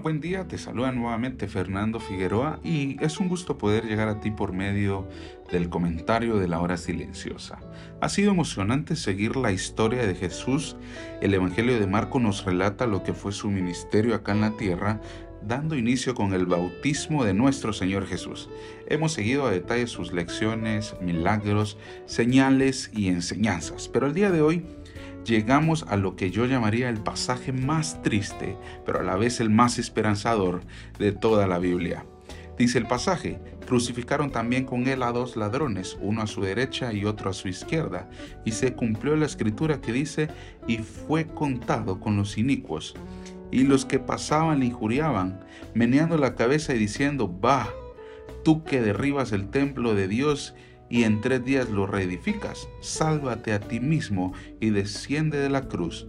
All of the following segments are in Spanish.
Buen día, te saluda nuevamente Fernando Figueroa y es un gusto poder llegar a ti por medio del comentario de la hora silenciosa. Ha sido emocionante seguir la historia de Jesús. El Evangelio de Marco nos relata lo que fue su ministerio acá en la tierra, dando inicio con el bautismo de nuestro Señor Jesús. Hemos seguido a detalle sus lecciones, milagros, señales y enseñanzas, pero el día de hoy llegamos a lo que yo llamaría el pasaje más triste, pero a la vez el más esperanzador de toda la Biblia. Dice el pasaje, crucificaron también con él a dos ladrones, uno a su derecha y otro a su izquierda, y se cumplió la escritura que dice, y fue contado con los inicuos. Y los que pasaban le injuriaban, meneando la cabeza y diciendo, va, tú que derribas el templo de Dios y en tres días lo reedificas. Sálvate a ti mismo y desciende de la cruz.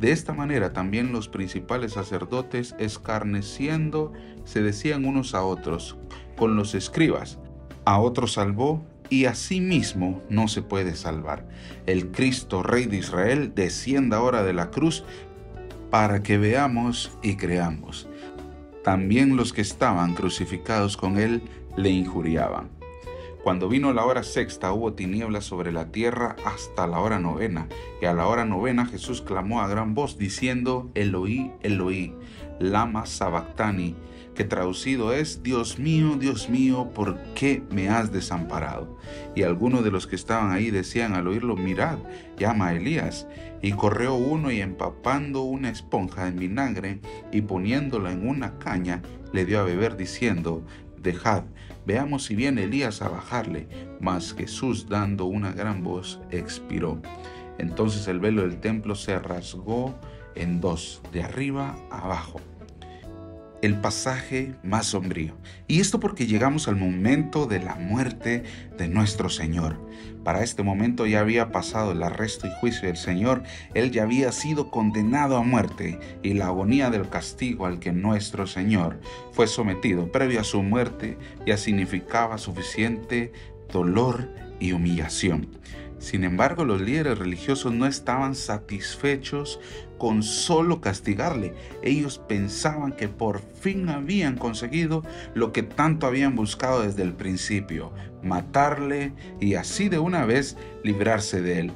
De esta manera también los principales sacerdotes, escarneciendo, se decían unos a otros, con los escribas, a otros salvó y a sí mismo no se puede salvar. El Cristo, Rey de Israel, descienda ahora de la cruz para que veamos y creamos. También los que estaban crucificados con él le injuriaban. Cuando vino la hora sexta hubo tinieblas sobre la tierra hasta la hora novena, y a la hora novena Jesús clamó a gran voz diciendo, Eloí, Eloí, lama sabactani, que traducido es, Dios mío, Dios mío, ¿por qué me has desamparado? Y algunos de los que estaban ahí decían al oírlo, mirad, llama a Elías. Y corrió uno y empapando una esponja en vinagre y poniéndola en una caña, le dio a beber diciendo, dejad, veamos si viene Elías a bajarle. Mas Jesús, dando una gran voz, expiró. Entonces el velo del templo se rasgó en dos, de arriba abajo el pasaje más sombrío. Y esto porque llegamos al momento de la muerte de nuestro Señor. Para este momento ya había pasado el arresto y juicio del Señor, Él ya había sido condenado a muerte y la agonía del castigo al que nuestro Señor fue sometido previo a su muerte ya significaba suficiente dolor y humillación. Sin embargo, los líderes religiosos no estaban satisfechos con solo castigarle. Ellos pensaban que por fin habían conseguido lo que tanto habían buscado desde el principio, matarle y así de una vez librarse de él.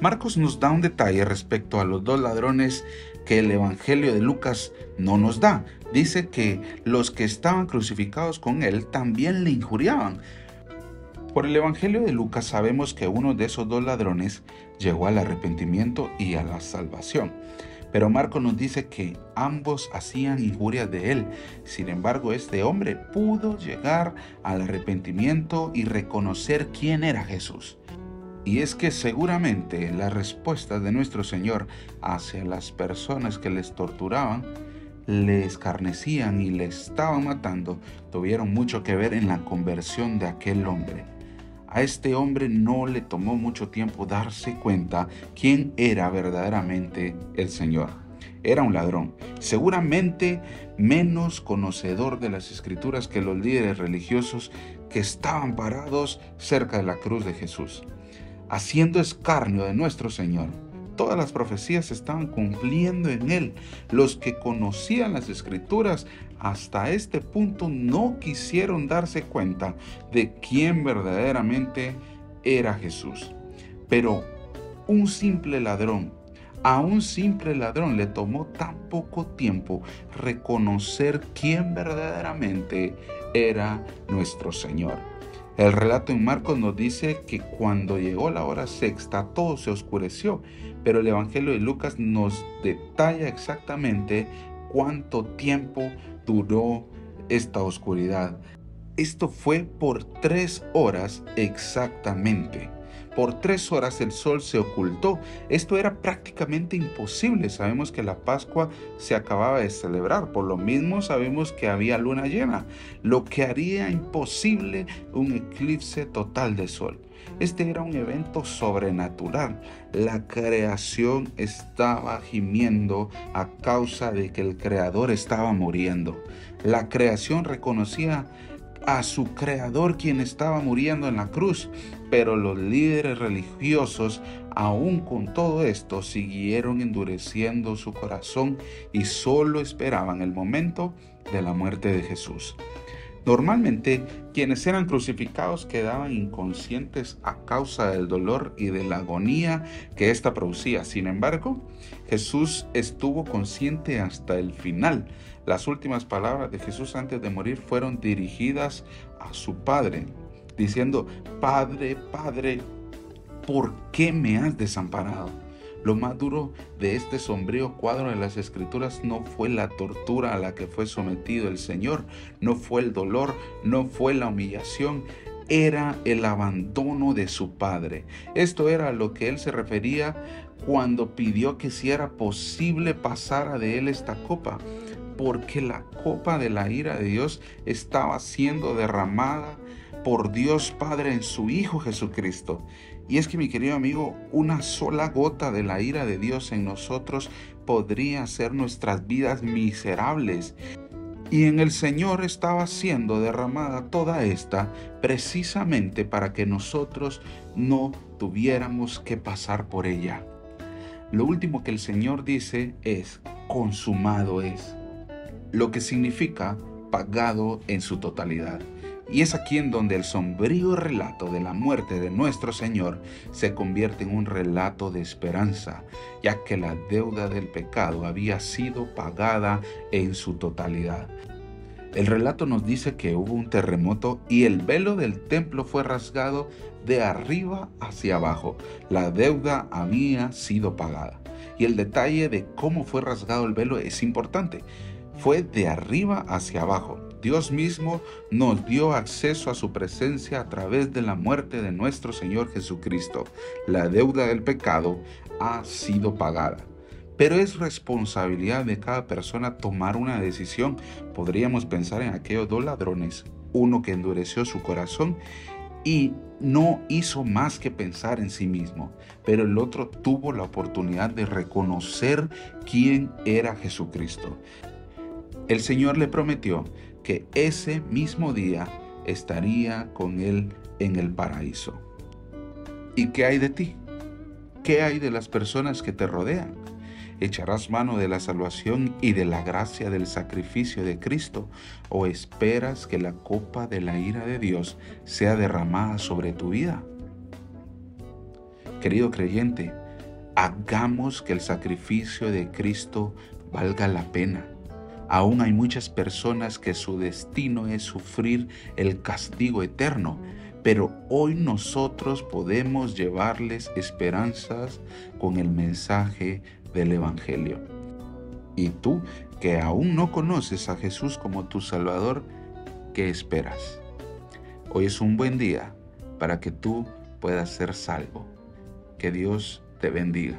Marcos nos da un detalle respecto a los dos ladrones que el Evangelio de Lucas no nos da. Dice que los que estaban crucificados con él también le injuriaban. Por el Evangelio de Lucas sabemos que uno de esos dos ladrones llegó al arrepentimiento y a la salvación. Pero Marco nos dice que ambos hacían injurias de él. Sin embargo, este hombre pudo llegar al arrepentimiento y reconocer quién era Jesús. Y es que seguramente las respuestas de nuestro Señor hacia las personas que les torturaban, le escarnecían y le estaban matando, tuvieron mucho que ver en la conversión de aquel hombre. A este hombre no le tomó mucho tiempo darse cuenta quién era verdaderamente el Señor. Era un ladrón, seguramente menos conocedor de las escrituras que los líderes religiosos que estaban parados cerca de la cruz de Jesús, haciendo escarnio de nuestro Señor. Todas las profecías se estaban cumpliendo en él. Los que conocían las escrituras hasta este punto no quisieron darse cuenta de quién verdaderamente era Jesús. Pero un simple ladrón, a un simple ladrón le tomó tan poco tiempo reconocer quién verdaderamente era nuestro Señor. El relato en Marcos nos dice que cuando llegó la hora sexta todo se oscureció, pero el Evangelio de Lucas nos detalla exactamente cuánto tiempo duró esta oscuridad. Esto fue por tres horas exactamente. Por tres horas el sol se ocultó. Esto era prácticamente imposible. Sabemos que la Pascua se acababa de celebrar. Por lo mismo sabemos que había luna llena, lo que haría imposible un eclipse total de sol. Este era un evento sobrenatural. La creación estaba gimiendo a causa de que el creador estaba muriendo. La creación reconocía a su creador quien estaba muriendo en la cruz. Pero los líderes religiosos, aún con todo esto, siguieron endureciendo su corazón y solo esperaban el momento de la muerte de Jesús. Normalmente quienes eran crucificados quedaban inconscientes a causa del dolor y de la agonía que ésta producía. Sin embargo, Jesús estuvo consciente hasta el final. Las últimas palabras de Jesús antes de morir fueron dirigidas a su Padre, diciendo, Padre, Padre, ¿por qué me has desamparado? Lo más duro de este sombrío cuadro de las escrituras no fue la tortura a la que fue sometido el Señor, no fue el dolor, no fue la humillación, era el abandono de su Padre. Esto era a lo que él se refería cuando pidió que si era posible pasara de él esta copa, porque la copa de la ira de Dios estaba siendo derramada por Dios Padre en su Hijo Jesucristo. Y es que mi querido amigo, una sola gota de la ira de Dios en nosotros podría hacer nuestras vidas miserables. Y en el Señor estaba siendo derramada toda esta precisamente para que nosotros no tuviéramos que pasar por ella. Lo último que el Señor dice es, consumado es, lo que significa pagado en su totalidad. Y es aquí en donde el sombrío relato de la muerte de nuestro Señor se convierte en un relato de esperanza, ya que la deuda del pecado había sido pagada en su totalidad. El relato nos dice que hubo un terremoto y el velo del templo fue rasgado de arriba hacia abajo. La deuda había sido pagada. Y el detalle de cómo fue rasgado el velo es importante. Fue de arriba hacia abajo. Dios mismo nos dio acceso a su presencia a través de la muerte de nuestro Señor Jesucristo. La deuda del pecado ha sido pagada. Pero es responsabilidad de cada persona tomar una decisión. Podríamos pensar en aquellos dos ladrones, uno que endureció su corazón y no hizo más que pensar en sí mismo, pero el otro tuvo la oportunidad de reconocer quién era Jesucristo. El Señor le prometió que ese mismo día estaría con Él en el paraíso. ¿Y qué hay de ti? ¿Qué hay de las personas que te rodean? ¿Echarás mano de la salvación y de la gracia del sacrificio de Cristo o esperas que la copa de la ira de Dios sea derramada sobre tu vida? Querido creyente, hagamos que el sacrificio de Cristo valga la pena Aún hay muchas personas que su destino es sufrir el castigo eterno, pero hoy nosotros podemos llevarles esperanzas con el mensaje del Evangelio. Y tú, que aún no conoces a Jesús como tu Salvador, ¿qué esperas? Hoy es un buen día para que tú puedas ser salvo. Que Dios te bendiga.